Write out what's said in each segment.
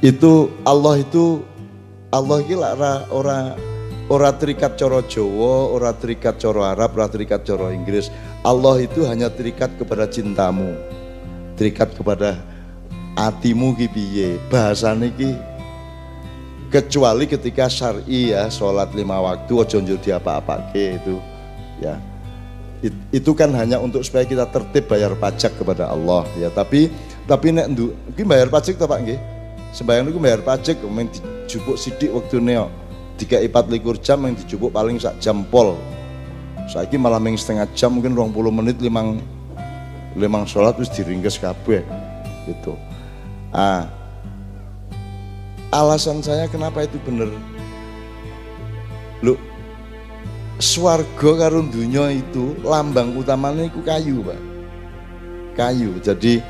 itu Allah itu Allah iki ora ora ora terikat coro Jawa, ora terikat coro Arab, ora terikat coro Inggris. Allah itu hanya terikat kepada cintamu. Terikat kepada hatimu ki piye. Bahasane ki kecuali ketika syar'i ya sholat lima waktu ojo njur apa ke itu ya itu kan hanya untuk supaya kita tertib bayar pajak kepada Allah ya tapi tapi nek ndu bayar pajak to Pak nggih sembayang niku bayar pajak men dijupuk sithik wektune kok. Tiga ipat likur jam yang dijupuk paling sak jam pol. Saiki malah ming setengah jam mungkin 20 menit limang limang sholat terus diringkes kabeh gitu. Ah. Alasan saya kenapa itu bener? Lu swarga karo dunia itu lambang utamanya itu kayu pak. Kayu jadi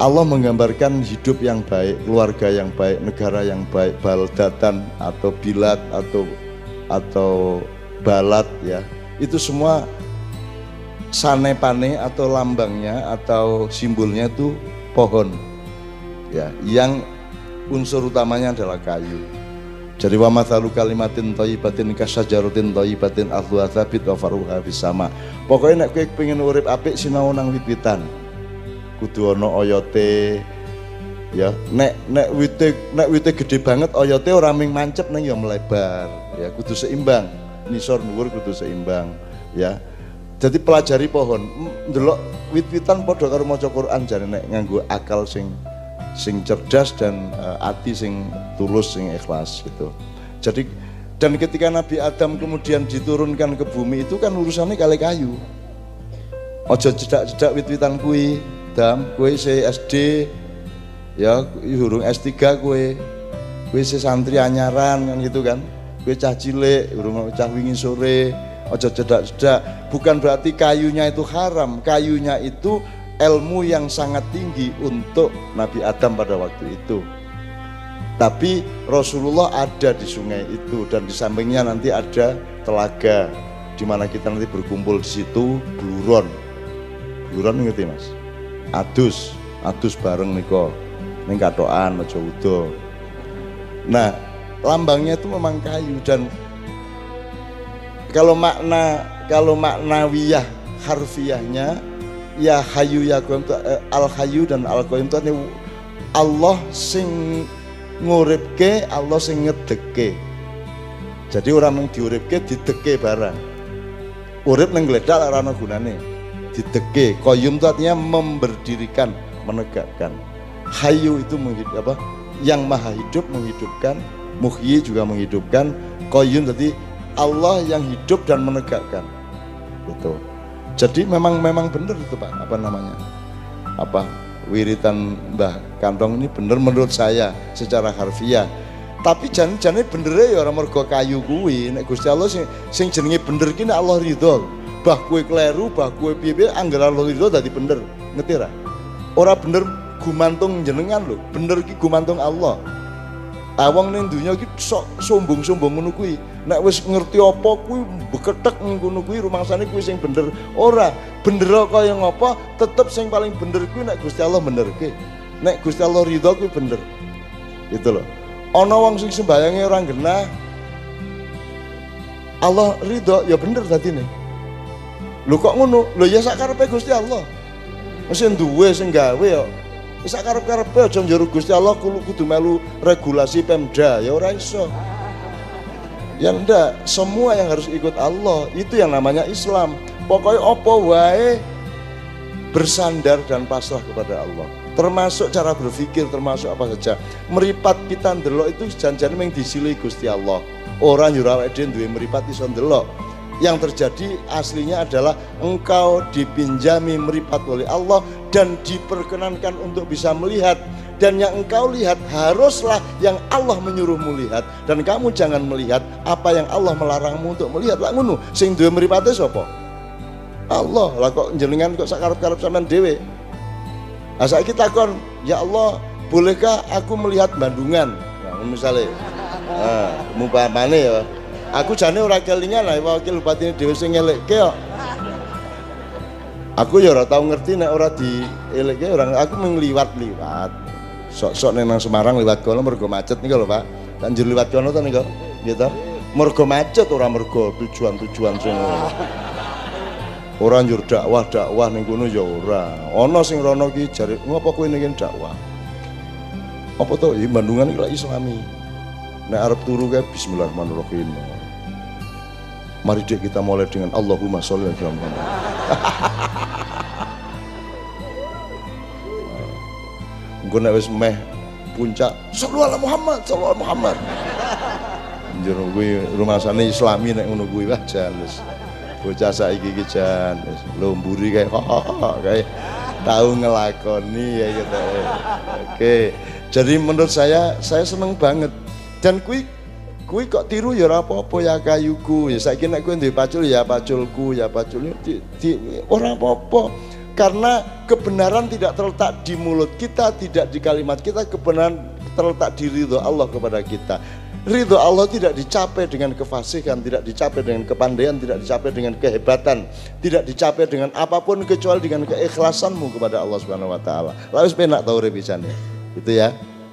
Allah menggambarkan hidup yang baik, keluarga yang baik, negara yang baik, baldatan atau bilat atau atau balat ya. Itu semua sane pane atau lambangnya atau simbolnya itu pohon. Ya, yang unsur utamanya adalah kayu. Jadi wa mathalu kalimatin thayyibatin kasyajarutin thayyibatin ahluha tsabit wa faruha sama. Pokoknya nek kowe pengen urip apik sinau nang wit-witan kudu ana oyote. Ya nek nek wite nek wite gede banget oyote ora ming mancep nang ya melebar. Ya kudu seimbang. Nisor dhuwur kudu seimbang ya. Jadi pelajari pohon. Ndelok wit-witan padha karo maca Quran jane nek nganggo akal sing sing cerdas dan uh, ati sing tulus sing ikhlas gitu. Jadi dan ketika Nabi Adam kemudian diturunkan ke bumi itu kan urusannya kali kayu. Ojo jedak-jedak wit-witan kui dam kue se SD ya hurung S3 kue kue se santri anyaran kan gitu kan? Kue cah cilik hurung cah wingi sore ojo cedak-cedak. Bukan berarti kayunya itu haram. Kayunya itu ilmu yang sangat tinggi untuk Nabi Adam pada waktu itu. Tapi Rasulullah ada di sungai itu dan di sampingnya nanti ada telaga di mana kita nanti berkumpul di situ bluron bluron ngerti mas adus adus bareng niko ning katokan aja nah lambangnya itu memang kayu dan kalau makna kalau maknawiyah harfiahnya ya hayu ya qayyum eh, al hayu dan al qayyum itu Allah sing nguripke Allah sing ngedeke jadi orang yang diuripke dideke barang. Urip neng gledak ora ana gunane dideke koyum itu artinya memberdirikan menegakkan. Hayu itu menghidup apa? Yang maha hidup menghidupkan muhyi juga menghidupkan. Koyum tadi Allah yang hidup dan menegakkan. Itu jadi memang memang benar itu pak. Apa namanya? Apa? Wiritan Mbah Kantong ini benar menurut saya secara harfiah. Tapi jangan jangan bener ya orang mergo kayu kuwi. Nek Gusti Allah sing sing jenenge bener ki Allah ridho bah kue kleru bah kue piye-piye anggere Allah itu dadi bener. Ngerti ra ora bener gumantung jenengan lho. Bener ki gumantung Allah. Awang ning dunya ki sok sombong-sombong ngono kuwi. Nek ngerti apa kuwi beketek ning ngono kuwi rumangsane kuwi sing bener. Ora bener kaya ngapa tetep sing paling bener kuwi nek Gusti Allah benerke. Nek Gusti Allah ridho kuwi bener. Itu loh ana wong sing sembayange ora genah Allah ridho ya bener tadi nih Lho kok ngono? Lho ya sak karepe Gusti Allah. Mesti duwe sing gawe ya. Sak karep-karepe aja njero Gusti Allah kudu melu regulasi Pemda, ya ora iso. Ya ndak, semua yang harus ikut Allah, itu yang namanya Islam. Pokoknya apa wae bersandar dan pasrah kepada Allah. Termasuk cara berpikir, termasuk apa saja. Meripat kita ndelok itu janjian yang disili Gusti Allah. Orang nyuruh awake duwe meripat iso yang terjadi aslinya adalah engkau dipinjami meripat oleh Allah dan diperkenankan untuk bisa melihat. Dan yang engkau lihat haruslah yang Allah menyuruhmu lihat. Dan kamu jangan melihat apa yang Allah melarangmu untuk melihat. Lah ngono sing duwe mripate sapa? Allah. Lah kok jenengan kok sakarep-karep sampean dhewe? Nah saiki takon ya Allah bolehkah aku melihat Bandungan? Nah misalnya nah, mumpamane ya Aku jane ora kelingan lah wakil bupati dhewe sing ngelekke kok. Aku ya ora tau ngerti nek ora dielekke orang aku mengliwat-liwat. sok-sok nang Semarang lewat kono mergo macet nih kalau Pak. Banjur lewat kono to niku. Gitu. Mergo macet ora mergo tujuan-tujuan sing Ora njur dakwah dakwah ning kono ya ora. Ana sing rono ki jare ngopo kowe ning dakwah. Apa to? Bandungan iki lak Islami. Nek arep turu kae bismillahirrahmanirrahim. Mari dek kita mulai dengan Allahumma sholli ala Muhammad. Engko nek wis meh puncak sallallahu ala Muhammad, sallallahu ala Muhammad. Kuwi rumah sana Islami nek ngono kuwi wajan wis bocah saiki iki jan lomburi kayak kayak tahu ngelakoni ya gitu. Oke. Jadi menurut saya saya seneng banget. Dan kui kui kok tiru ya apa-apa ya kayuku. Ya saiki nek kowe duwe pacul ya paculku ya pacul di, di ora apa-apa. Karena kebenaran tidak terletak di mulut kita, tidak di kalimat kita, kebenaran terletak di ridho Allah kepada kita. Ridho Allah tidak dicapai dengan kefasihan, tidak dicapai dengan kepandaian, tidak dicapai dengan kehebatan, tidak dicapai dengan apa pun kecuali dengan keikhlasanmu kepada Allah Subhanahu wa taala. Lalu penak tahu revisan ya. Itu ya.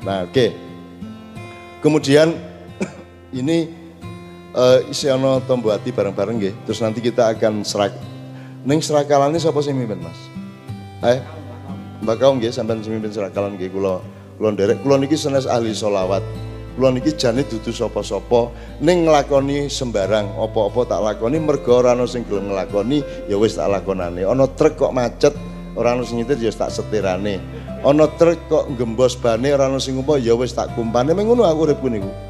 Nah, oke. Okay. Kemudian ini uh, ono tombo hati bareng-bareng nggih. Terus nanti kita akan serak ning serakalan ini siapa sih mimpin Mas? Eh, Mbak Kaum nggih sampean mimpin serakalan nggih kula kula nderek. Kula niki senes ahli solawat kula niki jane dudu sapa-sapa. Ning nglakoni sembarang apa-apa tak lakoni mergo sing gelem nglakoni ya wis tak lakonane. Ana truk kok macet ora ana sing nyetir ya tak setirane. Ana truk kok gembos bane ora ana sing ya wis tak kumpane. Meng ngono aku uripku niku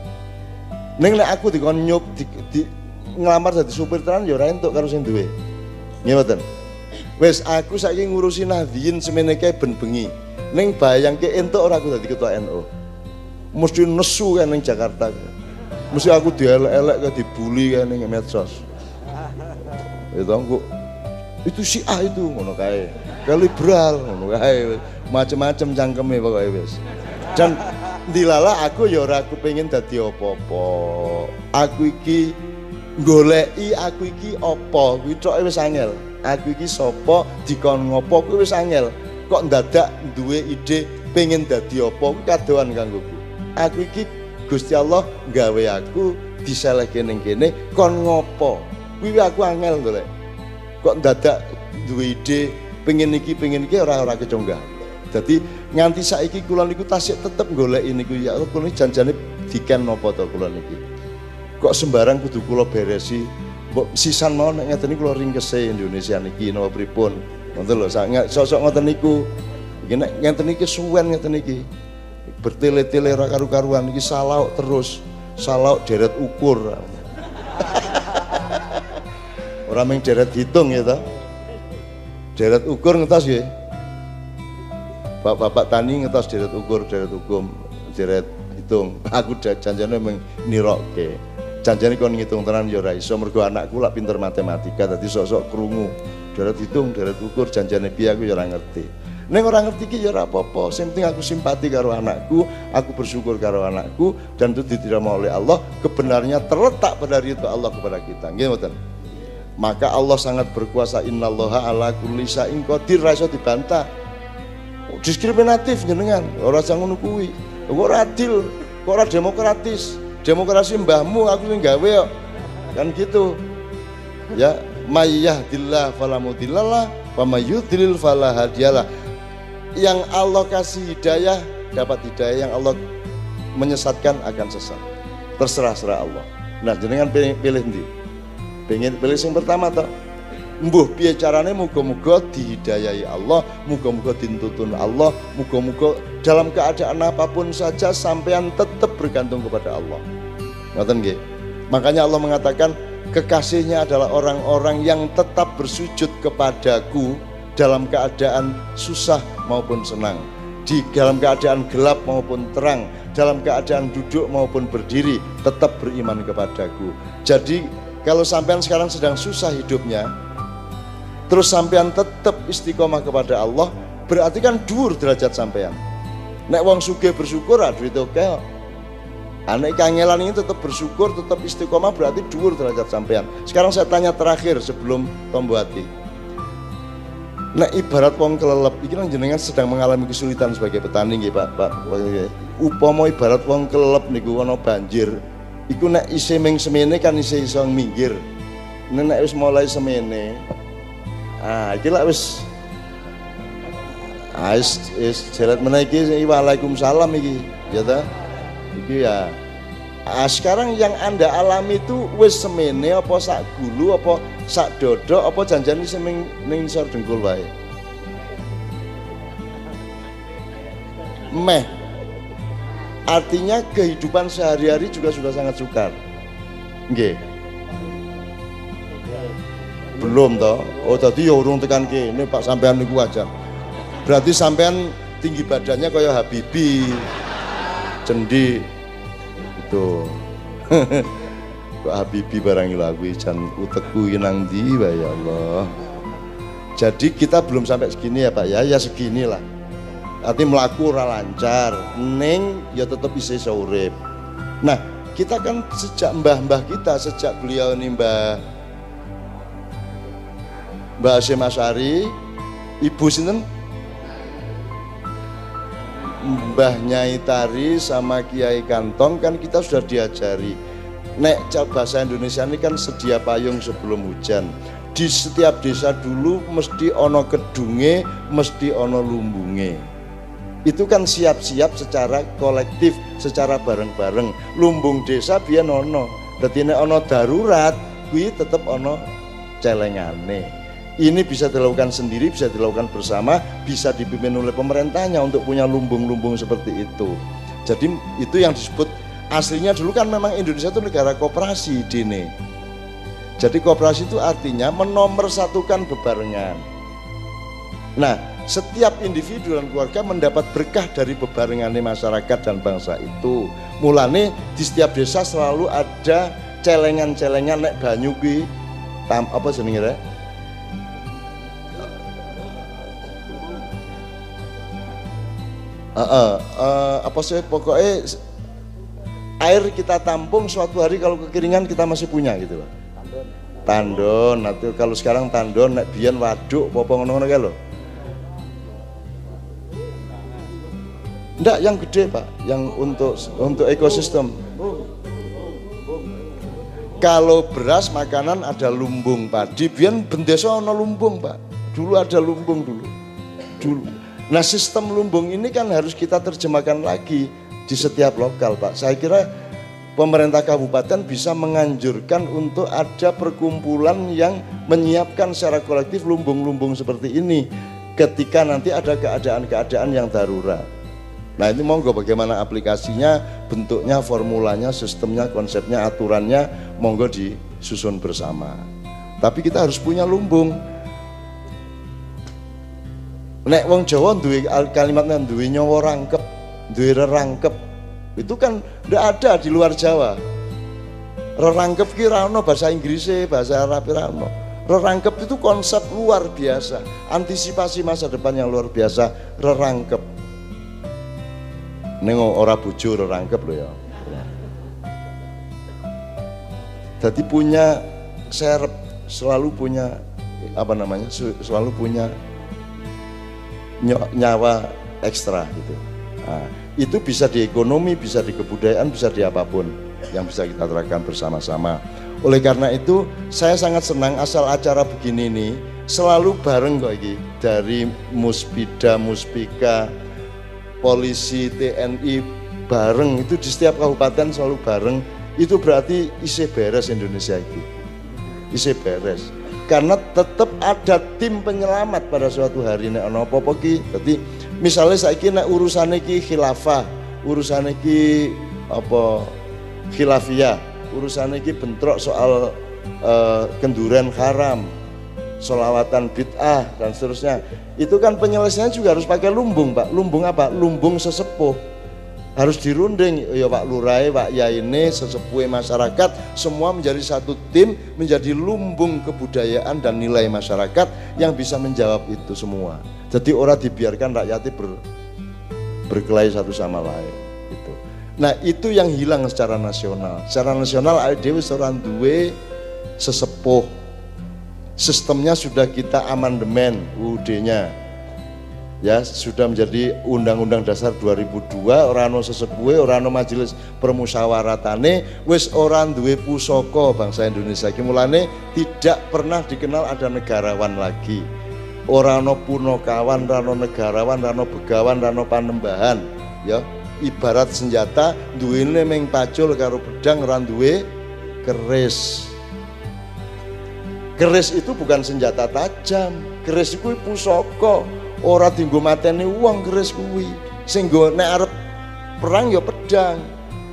ning nek aku dikon nyup di, di ngelamar dadi supir tenan ya ora entuk karo sing duwe. Nggih mboten? Wis aku saiki ngurusi Nahdien semene kae ben bengi. Ning bayangke entuk ora aku dadi ketua NU mesti nesu kan ning Jakarta mesti aku dielek-elek kan dibully kan ning medsos. Itu aku itu si A itu ngono kae. Ke liberal ngono kae. Macam-macam cangkeme pokoknya wis dan dilala aku ya ora pengen dadi apa-apa. Aku iki goleki aku iki apa? Kuwi tok wis angel. Aku iki sapa dikon ngopo kuwi wis angel. Kok ndadak duwe ide pengen dadi apa? Kuwi kadoan kanggoku aku iki Gusti Allah gawe aku diselehke ning kene kon ngopo? Kuwi aku angel golek. Kok dadak duwe ide pengen iki pengen iki ora ora keconggal jadi nganti saiki kula niku tasik tetep golek niku. Ya Allah kula janjane diken napa to kula niki kok sembarang kudu kula beresi? Mbok sisan mau nek ngeten kula ringkese Indonesia niki napa pripun? Ngoten lho sosok ngoten niku. Iki nek ngeten niki suwen ngeten niki bertele-tele ora karu-karuan iki terus. Salau deret ukur. Orang meng deret hitung ya toh deret ukur ngetas ya bapak-bapak tani ngetas deret ukur deret hukum deret hitung aku janjane meng nirokke janjane kon ngitung tenan ya ora iso mergo anakku lak pinter matematika dadi sok-sok krungu deret hitung deret ukur janjane piye aku ya ngerti Neng orang ngerti ki ya apa-apa. Aku simpati karo anakku, aku bersyukur karo anakku dan itu diterima oleh Allah. Kebenarnya terletak pada ridho Allah kepada kita. Nggih mboten? Maka Allah sangat berkuasa innallaha ala kulli syai'in qadir ra dibantah. Diskriminatif jenengan, ora sang ngono kuwi. Kok ora adil, kok demokratis. Demokrasi mbahmu aku sing gawe kok. Kan gitu. Ya, mayyahdillah fala mudhillalah wa mayyudlil fala hadiyalah yang Allah kasih hidayah dapat hidayah yang Allah menyesatkan akan sesat terserah serah Allah nah jenengan pilih pilih nanti pengen pilih yang pertama toh mbuh piye carane? Muga-muga dihidayai Allah muga-muga dintutun Allah muga-muga dalam keadaan apa pun saja sampean tetap bergantung kepada Allah. Ngoten nggih? Makanya Allah mengatakan kekasihnya adalah orang-orang yang tetap bersujud kepadaku dalam keadaan susah maupun senang, di dalam keadaan gelap maupun terang, dalam keadaan duduk maupun berdiri, tetap beriman kepadaku. Jadi kalau sampean sekarang sedang susah hidupnya, terus sampean tetap istiqomah kepada Allah, berarti kan dur derajat sampean. Nek wong suge bersyukur, aduh itu oke. Anak kangelan ini tetap bersyukur, tetap istiqomah berarti dur derajat sampean. Sekarang saya tanya terakhir sebelum tombo hati Nah ibarat wong kelelep, iki kan jenengan sedang mengalami kesulitan sebagai petani nggih Pak, Pak. Upama ibarat wong kelelep niku ana banjir, iku nek isih ming semene kan isih iso minggir. Nek wis mulai semene, ah iki lak wis Ah, is, is jelat menaiki waalaikumsalam iki, ya ta? Iki ya. Ah, sekarang yang anda alami itu wis semene apa sak gulu apa sak dodok apa janjane seming ning sor dengkul wae. Meh. Artinya kehidupan sehari-hari juga sudah sangat sukar. Nggih. Belum toh. Oh tadi ya urung tekan kene Pak sampean niku wajar. Berarti sampean tinggi badannya kayak Habibi. Cendi itu. Kok Habibi barang lagu jan utekku nang ndi ya Allah. Jadi kita belum sampai segini ya Pak ya, ya segini lah. Arti melaku ora lancar, neng ya tetap bisa urip. Nah, kita kan sejak mbah-mbah kita, sejak beliau ini mbah Mbah Hasyim Asyari, Ibu sinten? Mbah Nyai Tari sama Kiai Kantong kan kita sudah diajari. Nek bahasa Indonesia ini kan sedia payung sebelum hujan. Di setiap desa dulu mesti ono kedunge, mesti ono lumbunge. Itu kan siap-siap secara kolektif, secara bareng-bareng. Lumbung desa biar ono. Jadi ono darurat, kui tetap ono celengane ini bisa dilakukan sendiri, bisa dilakukan bersama, bisa dipimpin oleh pemerintahnya untuk punya lumbung-lumbung seperti itu. Jadi itu yang disebut aslinya dulu kan memang Indonesia itu negara kooperasi dini. Jadi kooperasi itu artinya menomorsatukan bebarengan. Nah, setiap individu dan keluarga mendapat berkah dari bebarengan masyarakat dan bangsa itu. Mulane di setiap desa selalu ada celengan-celengan nek banyu tam apa jenenge uh, uh, apa sih pokoknya air kita tampung suatu hari kalau kekeringan kita masih punya gitu loh tandon nanti kalau sekarang tandon nek biyen waduk apa ngono-ngono kae lho Enggak, yang gede Pak, yang untuk untuk ekosistem. Kalau beras makanan ada lumbung padi, biar bendeso ono lumbung Pak. Dulu ada lumbung dulu. Dulu Nah sistem lumbung ini kan harus kita terjemahkan lagi di setiap lokal Pak. Saya kira pemerintah kabupaten bisa menganjurkan untuk ada perkumpulan yang menyiapkan secara kolektif lumbung-lumbung seperti ini ketika nanti ada keadaan-keadaan yang darurat. Nah ini monggo bagaimana aplikasinya, bentuknya, formulanya, sistemnya, konsepnya, aturannya, monggo disusun bersama. Tapi kita harus punya lumbung. Nek wong Jawa duwe kalimatnya duwe nyawa rangkep, duwe rerangkep. Itu kan ndak ada di luar Jawa. Rerangkep ki ono bahasa Inggris, bahasa Arab ora ono. Rerangkep itu konsep luar biasa, antisipasi masa depan yang luar biasa, rerangkep. Nengo ora bojo rerangkep loh ya. Jadi punya serep, selalu punya apa namanya? Selalu punya nyawa ekstra gitu. Nah, itu bisa di ekonomi, bisa di kebudayaan, bisa di apa pun yang bisa kita terapkan bersama-sama. Oleh karena itu, saya sangat senang asal acara begini ini selalu bareng kok ini dari Muspida, Muspika, polisi, TNI bareng itu di setiap kabupaten selalu bareng. Itu berarti isi beres Indonesia itu. Isi beres karena tetap ada tim penyelamat pada suatu hari. Nek ana apa-apa ki dadi misale saiki nek urusane ki khilafah urusane ki apa khilafiyah urusane ki bentrok soal uh, kenduran haram solawatan bid'ah dan seterusnya. Itu kan penyelesaiannya juga harus pakai lumbung pak. Lumbung apa? Lumbung sesepuh harus dirunding ya Pak Lurai, Pak ini sesepuh masyarakat. Semua menjadi satu tim menjadi lumbung kebudayaan dan nilai masyarakat yang bisa menjawab itu semua. Jadi orang dibiarkan rakyatnya ber, berkelahi satu sama lain itu nah itu yang hilang secara nasional. Secara nasional dewi seorang duwe sesepuh. Sistemnya sudah kita amandemen UUD-nya ya sudah menjadi Undang-Undang Dasar 2002 orano sesepuhe orano majelis permusyawaratane wis orang duwe pusoko bangsa Indonesia. Iki mulane tidak pernah dikenal ada negarawan lagi. Orano punokawan rano negarawan rano begawan rano panembahan ya. Ibarat senjata duwene meng pacul karo pedang ran duwe keris. Keris itu bukan senjata tajam keris itu pusoko ora tinggo mateni uang keris kuwi. Sing nek arep perang ya pedang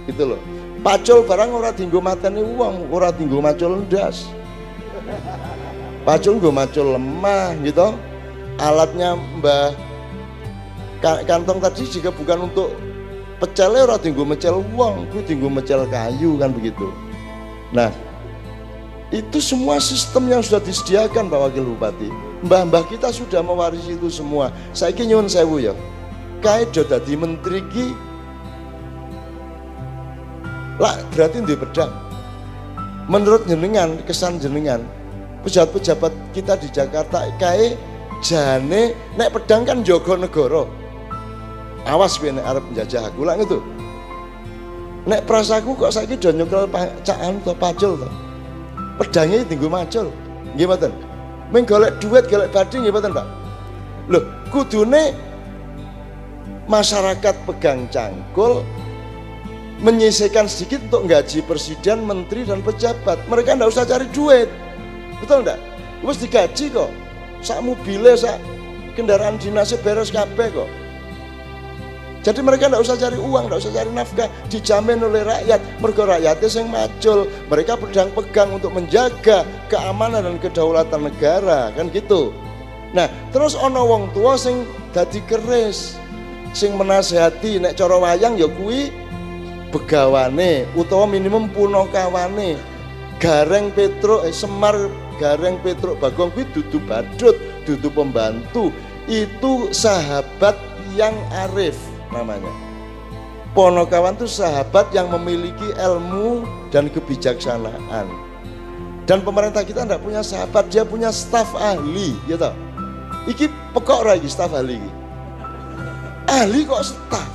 gitu loh. Pacul barang ora tinggo mateni uang ora tinggo macul ndas. Pacul nggo macul lemah gitu. Alatnya mbah kantong tadi jika bukan untuk pecel ora tinggo mecel uang kuwi tinggo mecel kayu kan begitu. Nah itu semua sistem yang sudah disediakan Pak Wakil Bupati mbah-mbah kita sudah mewarisi itu semua. Saya nyuwun sewu ya. Kait do dadi menteri ki lah berarti di pedang. Menurut jenengan kesan jenengan pejabat-pejabat kita di Jakarta kae jane nek pedang kan jogo negoro awas gue nek arep menjajah aku lah itu nek prasaku kok saya do nyekel caan to pacul to. Pedangnya tinggu macul. Gimana Ming golek duit, golek badhe nggih mboten, Pak? Loh, kudune masyarakat pegang cangkul menyisihkan sedikit untuk gaji presiden, menteri dan pejabat. Mereka tidak usah cari duit. Betul enggak? Wis digaji kok. Sak mobilnya, sak kendaraan dinasnya beres kabeh kok. Jadi mereka tidak usah cari uang, tidak usah cari nafkah, dijamin oleh rakyat. Mereka rakyatnya yang macul, mereka pedang pegang untuk menjaga keamanan dan kedaulatan negara, kan gitu. Nah, terus ono wong tua sing dadi keris, sing menasehati nek cara wayang ya kuwi begawane utawa minimum punokawane. Gareng Petro eh, Semar Gareng Petro Bagong kuwi dudu badut, dudu pembantu. Itu sahabat yang arif namanya. Ponokawan itu sahabat yang memiliki ilmu dan kebijaksanaan. Dan pemerintah kita tidak punya sahabat, dia punya staf ahli, gitu. Iki pekok lagi staf ahli. Ahli kok staf?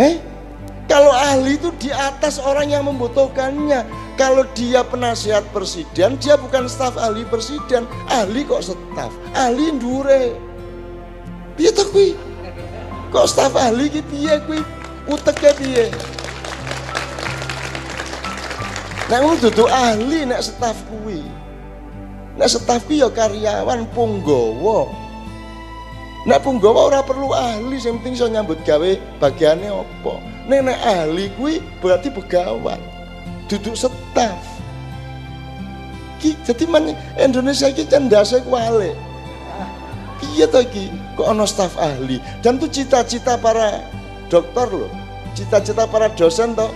Eh? Kalau ahli itu di atas orang yang membutuhkannya. Kalau dia penasihat presiden, dia bukan staf ahli presiden. Ahli kok staf? Ahli ndure. Piye to kuwi? Kok staf ahli iki piye kuwi? Uteke piye? Nek ngono dudu ahli nek staf kuwi. Nek staf kuwi ya karyawan punggawa. Nek punggawa ora perlu ahli, sing penting iso nyambut gawe bagiane apa. Nek nek ahli kuwi berarti pegawan. Duduk staf. Ki jadi Indonesia iki cendase kualik. Piye to iki? Kok ono staf ahli? Dan itu cita-cita para dokter loh. Cita-cita para dosen toh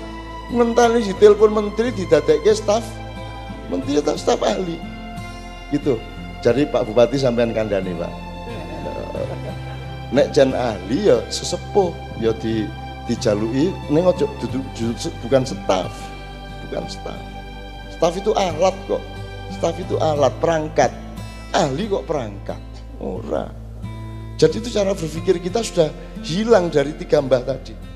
ngenteni ditelepon menteri didadekke staf menteri atau staf ahli. Gitu. Jadi Pak Bupati sampean kandani, Pak. Nek jan ahli ya sesepuh ya di dijalui ning ojo bukan staf. Bukan staf. Staf itu alat kok. Staf itu alat perangkat. Ahli kok perangkat. Ora. Jadi itu cara berpikir kita sudah hilang dari tiga mbah tadi.